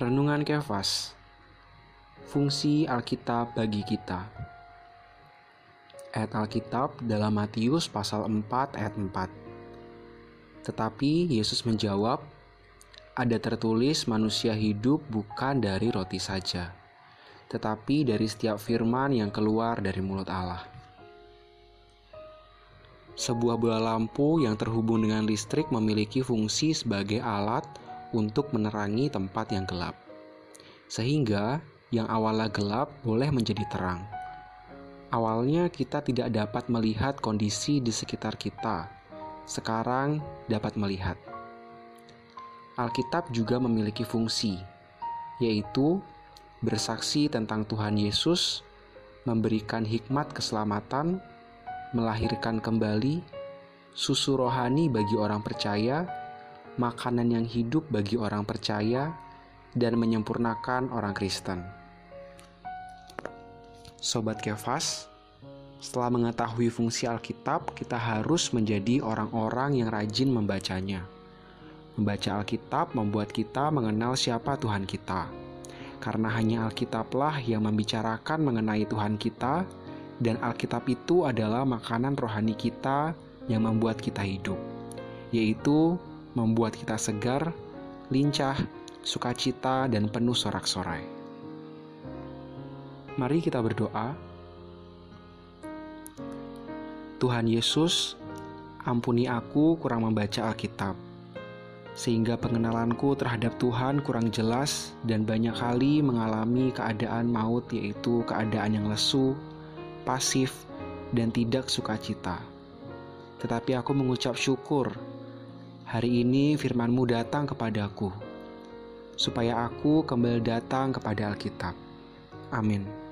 Renungan Kefas. Fungsi Alkitab bagi kita. Ayat Alkitab dalam Matius pasal 4 ayat 4 Tetapi Yesus menjawab Ada tertulis manusia hidup bukan dari roti saja Tetapi dari setiap firman yang keluar dari mulut Allah. Sebuah bola lampu yang terhubung dengan listrik memiliki fungsi sebagai alat menerangi tempat yang gelap, sehingga yang awalnya gelap boleh menjadi terang. Awalnya kita tidak dapat melihat kondisi di sekitar kita, sekarang dapat melihat. Alkitab juga memiliki fungsi, yaitu bersaksi tentang Tuhan Yesus, memberikan hikmat keselamatan melahirkan kembali, susu rohani bagi orang percaya, makanan yang hidup bagi orang percaya, dan menyempurnakan orang Kristen. Sobat Kefas, setelah mengetahui fungsi Alkitab, kita harus menjadi orang-orang yang rajin membacanya. Membaca Alkitab membuat kita mengenal siapa Tuhan kita, karena hanya Alkitablah yang membicarakan mengenai Tuhan kita dan Alkitab itu adalah makanan rohani kita yang membuat kita hidup, yaitu membuat kita segar, lincah, sukacita, dan penuh sorak-sorai. Mari kita berdoa. Tuhan Yesus, ampuni aku kurang membaca Alkitab, sehingga pengenalanku terhadap Tuhan kurang jelas dan banyak kali mengalami keadaan maut, yaitu keadaan yang lesu, pasif, dan tidak sukacita. Tetapi aku mengucap syukur, hari ini firmanmu datang kepadaku, supaya aku kembali datang kepada Alkitab. Amin.